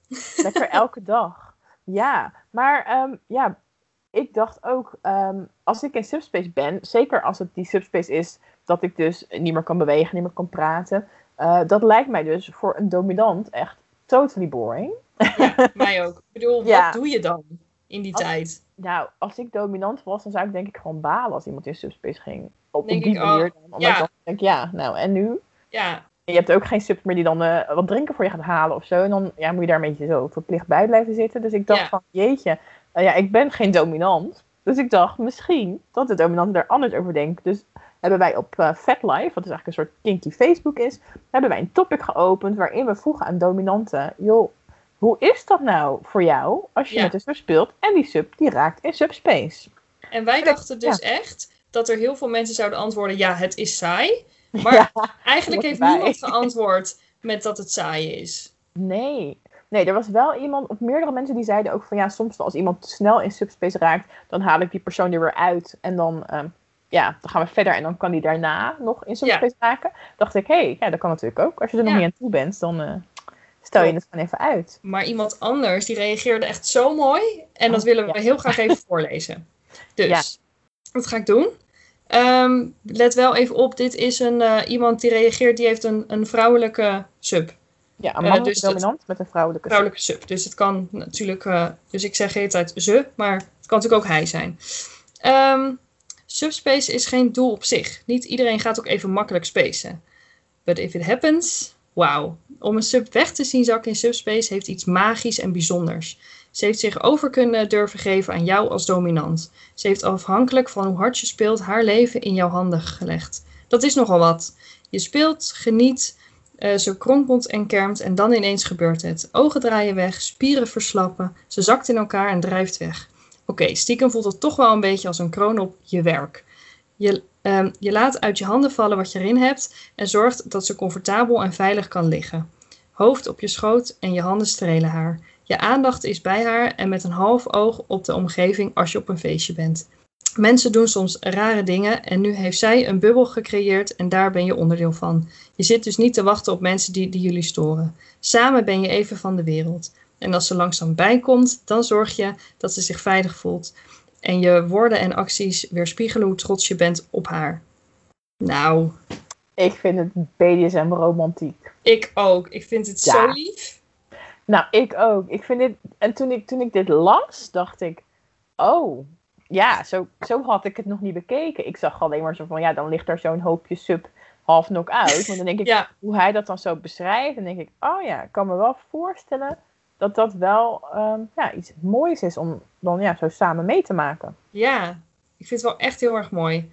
Lekker elke dag. Ja, maar ehm, ja, ik dacht ook, ehm, als ik in subspace ben, zeker als het die subspace is dat ik dus niet meer kan bewegen, niet meer kan praten, dat lijkt mij dus voor een dominant echt totally boring. Mij ook. Ik bedoel, Ja. wat doe je dan in die Als- tijd? Nou, als ik dominant was, dan zou ik denk ik gewoon balen als iemand in subspace ging. Op, Denk die ik, oh, manier dan. Omdat ja. ik dan denk, ja, nou, en nu? Ja, En je hebt ook geen subs meer die dan eh, wat drinken voor je gaat halen of zo. En dan ja, moet je daar een beetje zo verplicht bij blijven zitten. Dus ik dacht Ja. van, jeetje, eh, ja, ik ben geen dominant. Dus ik dacht misschien dat de dominant er anders over denkt. Dus hebben wij op eh FatLife, wat dus eigenlijk een soort kinky Facebook is, hebben wij een topic geopend waarin we vroegen aan dominanten, joh, hoe is dat nou voor jou als je Ja. met een sub speelt en die sub die raakt in subspace? en wij dachten dus echt dat er heel veel mensen zouden antwoorden: ja, het is saai. Maar Ja, eigenlijk heeft niemand geantwoord met dat het saai is. Nee. Nee, er was wel iemand, of meerdere mensen die zeiden ook van ja, soms als iemand te snel in subspace raakt, dan haal ik die persoon er weer uit en dan, ehm, ja, dan gaan we verder en dan kan die daarna nog in subspace raken. Dacht ik, hé, hey, ja, dat kan natuurlijk ook. Als je er nog niet aan toe bent, dan eh, stel je het gewoon even uit. Maar iemand anders die reageerde echt zo mooi. En dat Oh, willen we ja. heel graag even voorlezen. Dus, Ja. wat ga ik doen? Ehm, let wel even op, dit is een, eh, iemand die reageert, die heeft een, een vrouwelijke sub. Ja, een Eh, dus dat- dominant met een vrouwelijke vrouwelijke sub. Dus het kan natuurlijk, eh, dus ik zeg de hele tijd ze, maar het kan natuurlijk ook hij zijn. Ehm, subspace is geen doel op zich. Niet iedereen gaat ook even makkelijk spacen. But if it happens, wauw. Om een sub weg te zien zakken in subspace heeft iets magisch en bijzonders. Ze heeft zich over kunnen durven geven aan jou als dominant. Ze heeft afhankelijk van hoe hard je speelt haar leven in jouw handen gelegd. Dat is nogal wat. Je speelt, geniet, eh, ze kronkelt en kermt en dan ineens gebeurt het. Ogen draaien weg, spieren verslappen, ze zakt in elkaar en drijft weg. Oké, stiekem voelt het toch wel een beetje als een kroon op je werk. Je, ehm, je laat uit je handen vallen wat je erin hebt en zorgt dat ze comfortabel en veilig kan liggen. Hoofd op je schoot en je handen strelen haar. Je aandacht is bij haar en met een half oog op de omgeving als je op een feestje bent. Mensen doen soms rare dingen en nu heeft zij een bubbel gecreëerd en daar ben je onderdeel van. Je zit dus niet te wachten op mensen die, die jullie storen. Samen ben je even van de wereld. En als ze langzaam bijkomt, dan zorg je dat ze zich veilig voelt. En je woorden en acties weerspiegelen hoe trots je bent op haar. Nou, Ik vind het BDSM romantiek. ik ook. Ik vind het Ja. zo lief. Nou, ik ook. Ik vind dit, en toen ik, toen ik dit las, dacht ik, oh, ja, zo, zo had ik het nog niet bekeken. Ik zag alleen maar zo van, ja, dan ligt er zo'n hoopje sub half knock-out. Maar dan denk ik, Ja, hoe hij dat dan zo beschrijft, dan denk ik, oh ja, ik kan me wel voorstellen dat dat wel ehm, ja, iets moois is om dan ja, zo samen mee te maken. ja. Ik vind het wel echt heel erg mooi.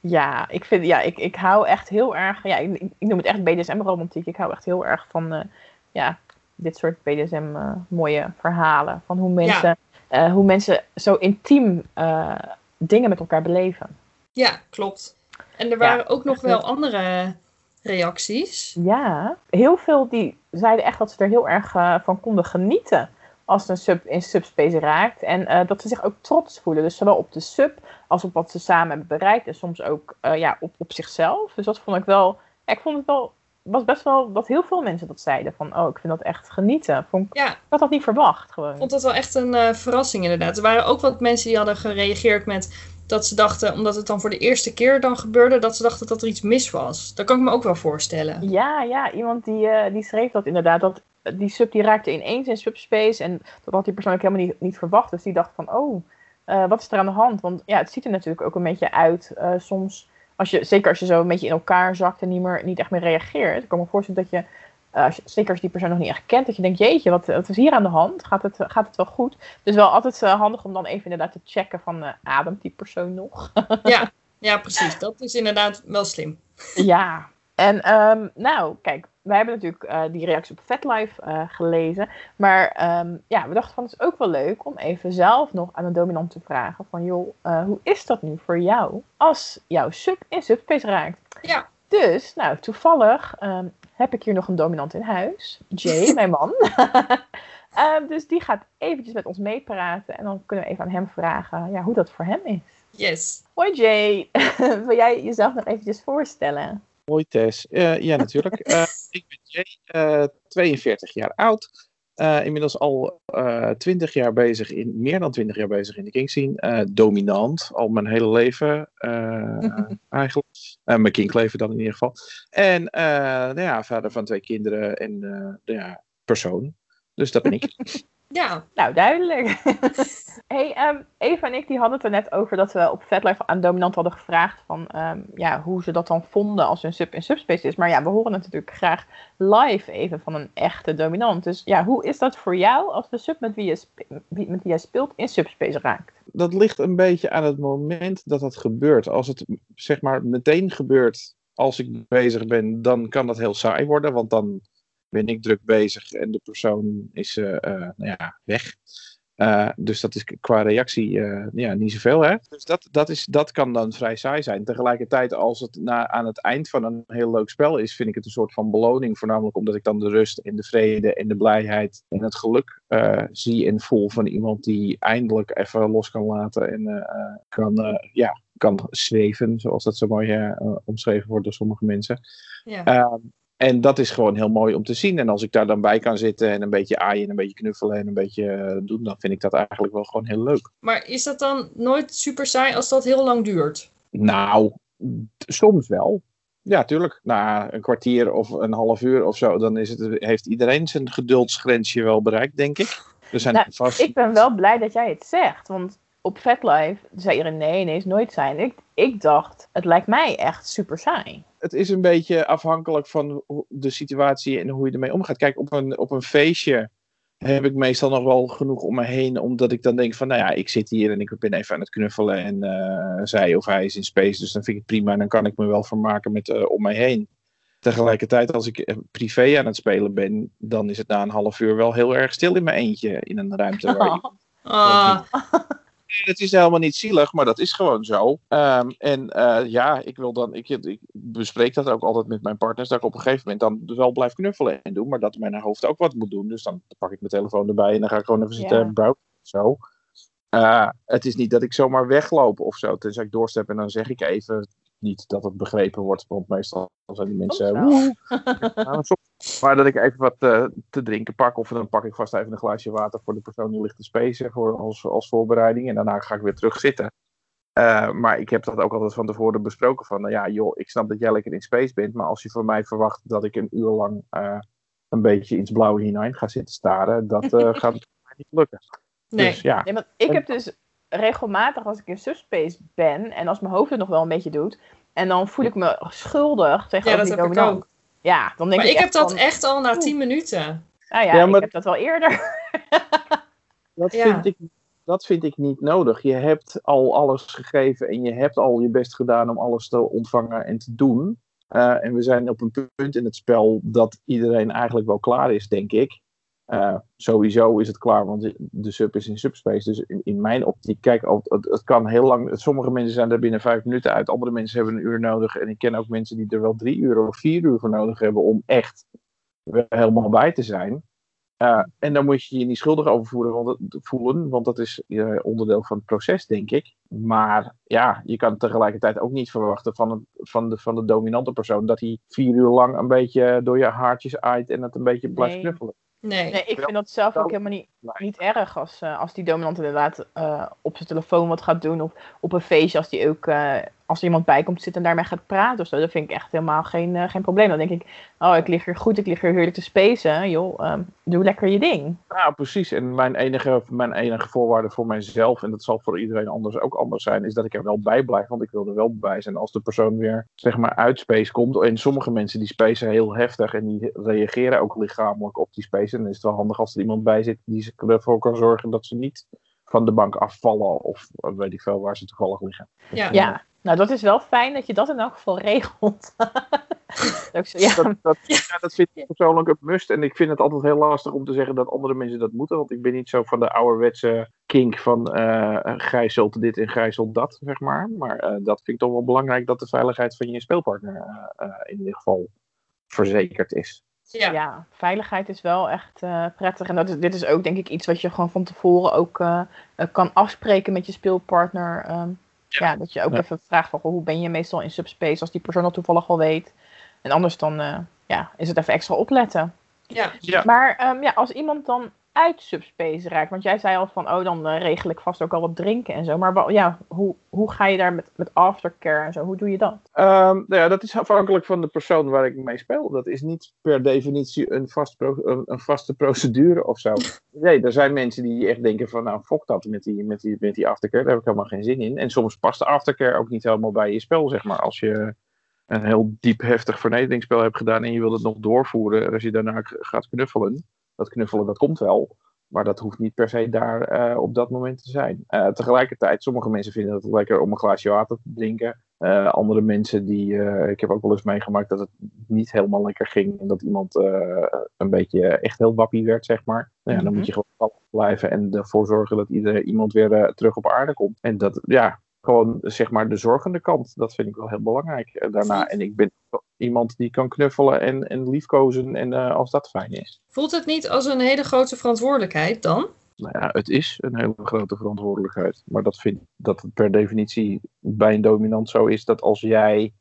Ja, ik, vind, ja, ik, ik hou echt heel erg, ja, ik, ik noem het echt BDSM-romantiek. Ik hou echt heel erg van eh, ja, dit soort BDSM-mooie verhalen. Van hoe mensen eh, hoe mensen zo intiem eh, dingen met elkaar beleven. Ja, klopt. En er waren ook nog wel andere reacties. Ja, heel veel die zeiden echt dat ze er heel erg eh, van konden genieten als een sub in subspace raakt. En eh, dat ze zich ook trots voelen. Dus zowel op de sub als op wat ze samen hebben bereikt. En soms ook eh, ja, op, op zichzelf. Dus dat vond ik wel. Ik vond het wel. Was best wel dat heel veel mensen dat zeiden. Van oh, ik vind dat echt genieten. Vond ik, Ja, ik had dat niet verwacht gewoon. ik vond dat wel echt een verrassing inderdaad. Er waren ook wat mensen die hadden gereageerd met dat ze dachten, omdat het dan voor de eerste keer dan gebeurde, dat ze dachten dat er iets mis was. Dat kan ik me ook wel voorstellen. Ja, ja, iemand die, eh, die schreef dat inderdaad. Dat die sub die raakte ineens in subspace. En dat had hij persoonlijk helemaal niet, niet verwacht. Dus die dacht van, oh, eh, wat is er aan de hand? Want ja, het ziet er natuurlijk ook een beetje uit eh, soms. Als je, zeker als je zo een beetje in elkaar zakt en niet, meer, niet echt meer reageert. Ik kan me voorstellen dat je, je, zeker als je die persoon nog niet echt kent, dat je denkt, jeetje, wat, wat is hier aan de hand? Gaat het, gaat het wel goed? Dus wel altijd eh, handig om dan even inderdaad te checken van, eh, ademt die persoon nog? Ja, ja, precies. Dat is inderdaad wel slim. Ja, en ehm, nou, kijk, wij hebben natuurlijk die reactie op FetLife eh gelezen. Maar ehm, ja, we dachten van het is ook wel leuk om even zelf nog aan een dominant te vragen van joh, hoe is dat nu voor jou als jouw sub in subspace raakt? Ja. Dus, nou, toevallig ehm, heb ik hier nog een dominant in huis. Jay, mijn man. Ehm, dus die gaat eventjes met ons meepraten. En dan kunnen we even aan hem vragen ja, hoe dat voor hem is. Yes. Hoi Jay, wil jij jezelf nog eventjes voorstellen? Hoi Tess. Eh, ja, natuurlijk. Eh, ik ben Jay, eh, 42 jaar oud. Eh, inmiddels al eh 20 jaar bezig in, meer dan 20 jaar bezig in de King scene. Eh, dominant, al mijn hele leven eigenlijk. Mijn kinkleven dan in ieder geval. En nou ja, vader van twee kinderen en nou ja, persoon. Dus dat ben ik. Ja, Nou, duidelijk. hey, ehm, Eva en ik die hadden het er net over dat we op VetLife aan Dominant hadden gevraagd van ehm, ja, hoe ze dat dan vonden als hun sub in subspace is. Maar ja, we horen het natuurlijk graag live even van een echte dominant. Dus ja, hoe is dat voor jou als de sub met wie, je met wie jij speelt in subspace raakt? dat ligt een beetje aan het moment dat dat gebeurt. Als het zeg maar meteen gebeurt als ik bezig ben, dan kan dat heel saai worden, want dan ben ik druk bezig en de persoon is eh, eh, nou ja, weg. Eh, dus dat is qua reactie ja, niet zoveel. Hè? Dus dat, dat, is, dat kan dan vrij saai zijn. Tegelijkertijd, als het na, aan het eind van een heel leuk spel is, vind ik het een soort van beloning. Voornamelijk omdat ik dan de rust en de vrede en de blijheid en het geluk zie en voel van iemand die eindelijk even los kan laten en kan, ja, kan zweven, zoals dat zo mooi omschreven wordt door sommige mensen. ja. En dat is gewoon heel mooi om te zien. En als ik daar dan bij kan zitten en een beetje aaien en een beetje knuffelen en een beetje eh, doen, dan vind ik dat eigenlijk wel gewoon heel leuk. Maar is dat dan nooit super saai als dat heel lang duurt? Nou, soms wel. Ja, tuurlijk. Na een kwartier of een half uur of zo, dan is het, heeft iedereen zijn geduldsgrensje wel bereikt, denk ik. Er zijn Nou, vast... Ik ben wel blij dat jij het zegt, want op VetLife zei iedereen nee, nee, is nooit zijn. Ik, ik dacht, het lijkt mij echt super saai. Het is een beetje afhankelijk van de situatie en hoe je ermee omgaat. Kijk, op een, op een feestje heb ik meestal nog wel genoeg om me heen, omdat ik dan denk van, nou ja, ik zit hier en ik ben even aan het knuffelen en eh, zij of hij is in space, dus dan vind ik het prima en dan kan ik me wel vermaken met eh, om mij heen. Tegelijkertijd, als ik eh, privé aan het spelen ben, dan is het na een half uur wel heel erg stil in mijn eentje in een ruimte waar ik Ah, het is helemaal niet zielig, maar dat is gewoon zo. Ehm, en eh, ja, ik wil dan, ik, ik bespreek dat ook altijd met mijn partners, dat ik op een gegeven moment dan wel blijf knuffelen en doen, maar dat mijn hoofd ook wat moet doen. Dus dan pak ik mijn telefoon erbij en dan ga ik gewoon even zitten Ja. browsen zo. Eh, het is niet dat ik zomaar wegloop of zo, tenzij ik doorstep en dan zeg ik even niet dat het begrepen wordt, want meestal zijn die mensen... Woehoe. Nou, soms- maar dat ik even wat eh, te drinken pak. Of dan pak ik vast even een glaasje water voor de persoon die ligt te spacen voor, als, als voorbereiding. En daarna ga ik weer terug zitten. Eh, maar ik heb dat ook altijd van tevoren besproken. Van, nou ja, joh, ik snap dat jij lekker in space bent. Maar als je van mij verwacht dat ik een uur lang eh, een beetje iets blauwe hinein ga zitten staren. Dat eh, gaat mij niet lukken. nee. Dus ja, Nee, want ik heb dus regelmatig als ik in subspace ben en als mijn hoofd het nog wel een beetje doet, en dan voel ik me schuldig Ja, tegenover dat die heb ik ook. Ja, dan denk Maar ik ik heb dat van, echt al na 10 minuten. Nou ja, Ja, maar- ik heb dat wel eerder. dat, Ja. vind ik, dat vind ik niet nodig. Je hebt al alles gegeven en je hebt al je best gedaan om alles te ontvangen en te doen. Eh, en we zijn op een punt in het spel dat iedereen eigenlijk wel klaar is, denk ik. Eh, sowieso is het klaar, want de- sub is in subspace. Dus in, in mijn optiek, kijk, het, het kan heel lang. Sommige mensen zijn er binnen vijf minuten uit, andere mensen hebben een uur nodig. En ik ken ook mensen die er wel drie uur of vier uur voor nodig hebben om echt helemaal bij te zijn. Eh, en dan moet je je niet schuldig over voelen, want voelen, want dat is eh, onderdeel van het proces, denk ik. Maar ja, je kan tegelijkertijd ook niet verwachten van, het, van, de, van de dominante persoon dat hij vier uur lang een beetje door je haartjes aait en het een beetje blijft knuffelen. Nee. Nee, ik vind dat zelf ook helemaal niet, niet erg als, eh, als die dominant inderdaad eh, op zijn telefoon wat gaat doen. Of op een feestje als die ook eh, als er iemand bij komt zitten en daarmee gaat praten of zo. Dat vind ik echt helemaal geen, eh, geen probleem. Dan denk ik, oh ik lig hier goed, ik lig hier heerlijk te spacen. Joh, ehm, doe lekker je ding. Ja, precies. En mijn enige, mijn enige voorwaarde voor mijzelf, en dat zal voor iedereen anders ook anders zijn, is dat ik er wel bij blijf. Want ik wil er wel bij zijn als de persoon weer, zeg maar, uit space komt. En sommige mensen die spacen heel heftig en die reageren ook lichamelijk op die space. En dan is het wel handig als er iemand bij zit die ervoor kan zorgen dat ze niet van de bank afvallen of eh, weet ik veel waar ze toevallig liggen. Ja. Ja, nou dat is wel fijn dat je dat in elk geval regelt. Ook zo, ja, Dat, dat, ja, dat vind ik persoonlijk een must. En ik vind het altijd heel lastig om te zeggen dat andere mensen dat moeten. Want ik ben niet zo van de ouderwetse kink van eh gijzelt dit en gijzelt dat, zeg maar. Maar eh, dat vind ik toch wel belangrijk dat de veiligheid van je speelpartner eh, in ieder geval verzekerd is. Ja. ja, veiligheid is wel echt eh, prettig. En dat is, dit is ook denk ik iets wat je gewoon van tevoren ook kan afspreken met je speelpartner. ehm, ja. dat je ook Ja. even vraagt van goh, hoe ben je meestal in subspace als die persoon dat toevallig al weet. En anders dan eh, ja, is het even extra opletten. Ja. Ja. Maar ehm, ja, als iemand dan uit subspace raakt, want jij zei al van oh dan eh, regel ik vast ook al wat drinken en zo. Maar wa- ja, hoe, hoe ga je daar met, met aftercare en zo, hoe doe je dat? Ehm, nou ja, dat is afhankelijk van de persoon waar ik mee speel. Dat is niet per definitie een, vast pro- een, vaste procedure of zo. Nee, er zijn mensen die echt denken van, nou, fok dat met die, met, die, met die aftercare. Daar heb ik helemaal geen zin in. En soms past de aftercare ook niet helemaal bij je spel, zeg maar. Als je een heel diep heftig vernederingsspel hebt gedaan en je wilt het nog doorvoeren. En als je daarna gaat knuffelen, dat knuffelen, dat komt wel. Maar dat hoeft niet per se daar eh, op dat moment te zijn. Eh, tegelijkertijd, sommige mensen vinden het lekker om een glaasje water te drinken. Eh, andere mensen die. ik heb ook wel eens meegemaakt dat het niet helemaal lekker ging. En dat iemand een beetje echt heel wappie werd, zeg maar. Nou ja, dan Mhm. moet je gewoon kalm blijven en ervoor zorgen dat ieder, iemand weer terug op aarde komt. En dat, ja, gewoon zeg maar de zorgende kant. Dat vind ik wel heel belangrijk daarna. En ik ben iemand die kan knuffelen en, en liefkozen. En eh, als dat fijn is. Voelt het niet als een hele grote verantwoordelijkheid dan? Nou ja, het is een hele grote verantwoordelijkheid. Maar dat vind dat het per definitie bij een dominant zo is dat als jij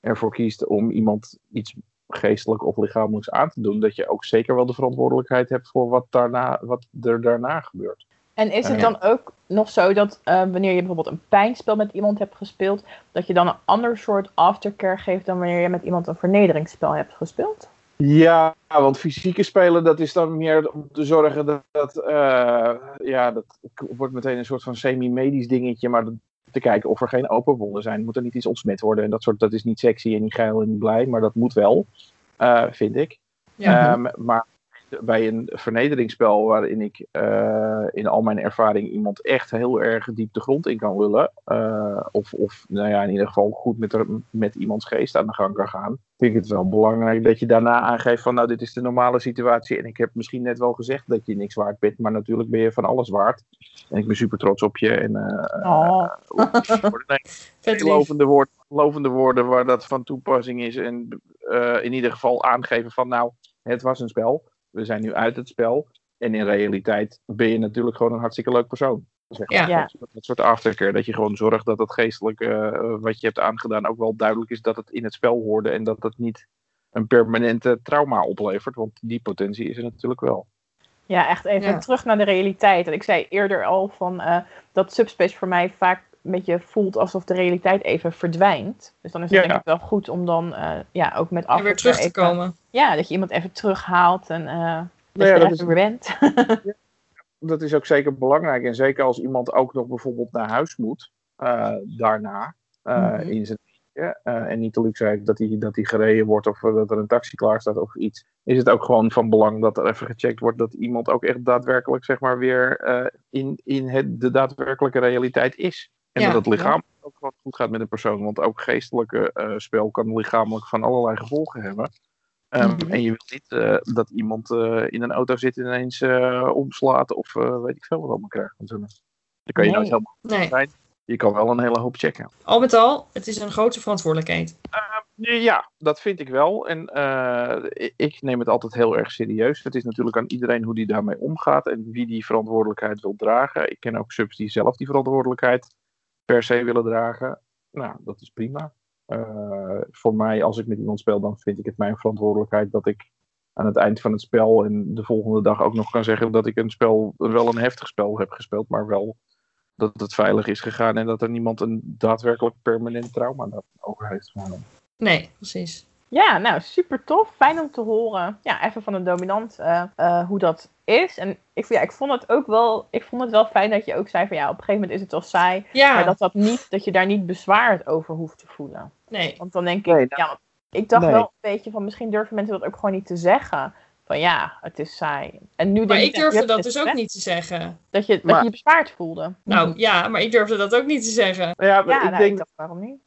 ervoor kiest om iemand iets geestelijk of lichamelijks aan te doen, dat je ook zeker wel de verantwoordelijkheid hebt voor wat, daarna, wat er daarna gebeurt. En is het dan ook nog zo dat eh, wanneer je bijvoorbeeld een pijnspel met iemand hebt gespeeld, dat je dan een ander soort aftercare geeft dan wanneer je met iemand een vernederingsspel hebt gespeeld? Ja, want fysieke spelen, dat is dan meer om te zorgen dat, dat eh, ja, dat wordt meteen een soort van semi-medisch dingetje, maar te kijken of er geen open wonden zijn. Moet er niet iets ontsmet worden en dat soort, dat is niet sexy en niet geil en niet blij, maar dat moet wel, eh, vind ik. Ja. Ehm, maar bij een vernederingsspel waarin ik eh, in al mijn ervaring iemand echt heel erg diep de grond in kan lullen, eh, of, of nou ja, in ieder geval goed met, er- met iemands geest aan de gang kan gaan, vind ik het wel belangrijk dat je daarna aangeeft van nou dit is de normale situatie en ik heb misschien net wel gezegd dat je niks waard bent, maar natuurlijk ben je van alles waard. En ik ben super trots op je en eh, Oh, nee, lovende, woord, lovende woorden waar dat van toepassing is. En in ieder geval aangeven van nou, het was een spel. We zijn nu uit het spel. En in realiteit ben je natuurlijk gewoon een hartstikke leuk persoon. Zeg maar. Ja. Dat, dat soort aftercare. Dat je gewoon zorgt dat het geestelijke eh, wat je hebt aangedaan ook wel duidelijk is dat het in het spel hoorde. En dat het niet een permanente trauma oplevert. Want die potentie is er natuurlijk wel. ja, echt even Ja. terug naar de realiteit. En ik zei eerder al van eh, dat subspace voor mij vaak een beetje voelt alsof de realiteit even verdwijnt. Dus dan is het Ja. denk ik wel goed om dan eh, ja, ook met En aftercare weer terug te even- komen. Ja, dat je iemand even terughaalt en eh dat ja, je dat er is- weer bent. dat is ook zeker belangrijk. En zeker als iemand ook nog bijvoorbeeld naar huis moet eh, daarna. eh, Mhm. in zijn eentje, eh, en niet de luxe heeft dat hij dat hij gereden wordt of dat er een taxi klaar staat of iets. Is het ook gewoon van belang dat er even gecheckt wordt dat iemand ook echt daadwerkelijk zeg maar weer eh, in, in het, de daadwerkelijke realiteit is. En Ja, dat het lichaam ook gewoon goed gaat met een persoon. Want ook geestelijke eh, spel kan lichamelijk van allerlei gevolgen hebben. Ehm, Mhm. En je wilt niet eh, dat iemand eh, in een auto zit en ineens omslaat of weet ik veel wat allemaal krijgt. Dan kan je Nee. nooit helemaal Nee, zijn. Je kan wel een hele hoop checken. al met al, het is een grote verantwoordelijkheid. Ja, dat vind ik wel. En ik- ik neem het altijd heel erg serieus. Het is natuurlijk aan iedereen hoe die daarmee omgaat en wie die verantwoordelijkheid wil dragen. Ik ken ook subs die zelf die verantwoordelijkheid per se willen dragen. Nou, dat is prima. Eh, voor mij, als ik met iemand speel, dan vind ik het mijn verantwoordelijkheid dat ik aan het eind van het spel en de volgende dag ook nog kan zeggen dat ik een spel, wel een heftig spel heb gespeeld, maar wel dat het veilig is gegaan en dat er niemand een daadwerkelijk permanent trauma over heeft. genomen. Nee, precies. Ja, nou super tof. Fijn om te horen. Ja, even van een dominant eh, eh, hoe dat is. En ik, ja, ik vond het ook wel. Ik vond het wel fijn dat je ook zei van ja, op een gegeven moment is het wel saai. Ja, Maar dat, dat, niet, dat je daar niet bezwaard over hoeft te voelen. nee. Want dan denk ik, Nee, nou, ja, want ik dacht nee. wel een beetje van misschien durven mensen dat ook gewoon niet te zeggen. Van ja, het is saai. En nu Maar denk ik durfde dat dus ook niet te zeggen. Dat je dat Maar- je, je bezwaard voelde. Nou ja, maar ik durfde dat ook niet te zeggen. Nou ja, ja, ik, nou, denk, ik dacht waarom niet?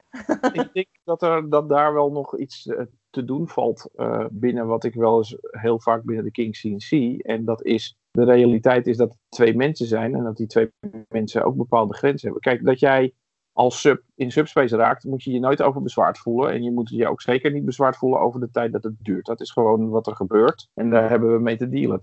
Ik denk dat, er, dat daar wel nog iets eh, te doen valt eh, binnen wat ik wel eens heel vaak binnen de King scene zie. En dat is, de realiteit is dat het twee mensen zijn en dat die twee mensen ook bepaalde grenzen hebben. Kijk, dat jij als sub in subspace raakt, moet je je nooit over bezwaard voelen. En je moet je ook zeker niet bezwaard voelen over de tijd dat het duurt. Dat is gewoon wat er gebeurt. En daar hebben we mee te dealen.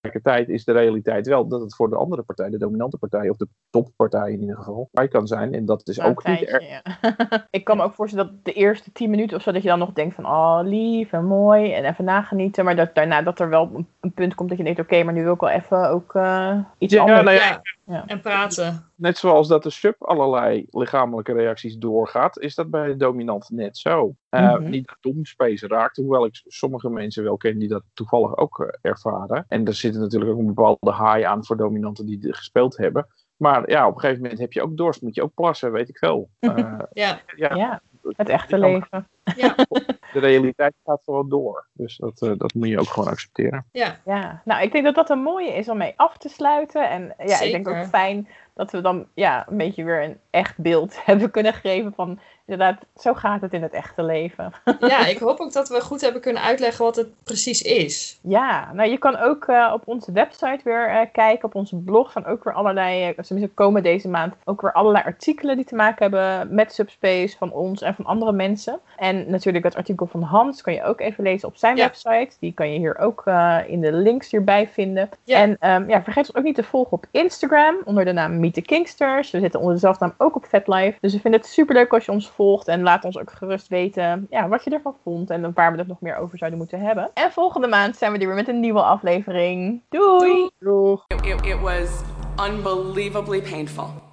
Tegelijkertijd is de realiteit wel dat het voor de andere partij, de dominante partij, of de toppartij in ieder geval, bij kan zijn. En dat is ook niet erg. ja. ik kan me ook voorstellen dat de eerste tien minuten of zo, dat je dan nog denkt van, oh, lief en mooi en even nagenieten. Maar dat daarna dat er wel een, punt komt dat je denkt, oké, maar nu wil ik wel even ook eh, iets Ja, anders. nou ja, Ja. En praten. Net zoals dat de sub allerlei lichamelijke reacties doorgaat, is dat bij de dominant net zo. Eh, Mhm. Niet dat domspace raakt, hoewel ik sommige mensen wel ken die dat toevallig ook eh, ervaren. En er zit natuurlijk ook een bepaalde high aan voor dominanten die dit gespeeld hebben. Maar ja, op een gegeven moment heb je ook dorst, moet je ook plassen, weet ik veel. Eh, Ja, ja, Ja, het echte Je kan- leven. ja, De realiteit gaat gewoon door. Dus dat, eh, dat moet je ook gewoon accepteren. ja. Ja, nou, ik denk dat dat een mooie is om mee af te sluiten. En ja, ik denk ook fijn dat we dan ja, een beetje weer een echt beeld hebben kunnen geven van, inderdaad, zo gaat het in het echte leven. Ja, ik hoop ook dat we goed hebben kunnen uitleggen wat het precies is. Ja, nou je kan ook eh, op onze website weer eh, kijken. Op onze blog staan ook weer allerlei, eh, tenminste komen deze maand ook weer allerlei artikelen die te maken hebben met Subspace van ons en van andere mensen. En natuurlijk het artikel van Hans kan je ook even lezen op zijn Ja. website. Die kan je hier ook in de links hierbij vinden. Ja. En ehm, ja, vergeet ons ook niet te volgen op Instagram onder de naam Meet the Kingsters. We zitten onder dezelfde naam ook op VetLife. Dus we vinden het super leuk als je ons volgt en laat ons ook gerust weten ja, wat je ervan vond en waar we het nog meer over zouden moeten hebben. En volgende maand zijn we er weer met een nieuwe aflevering. Doei! It was unbelievably painful.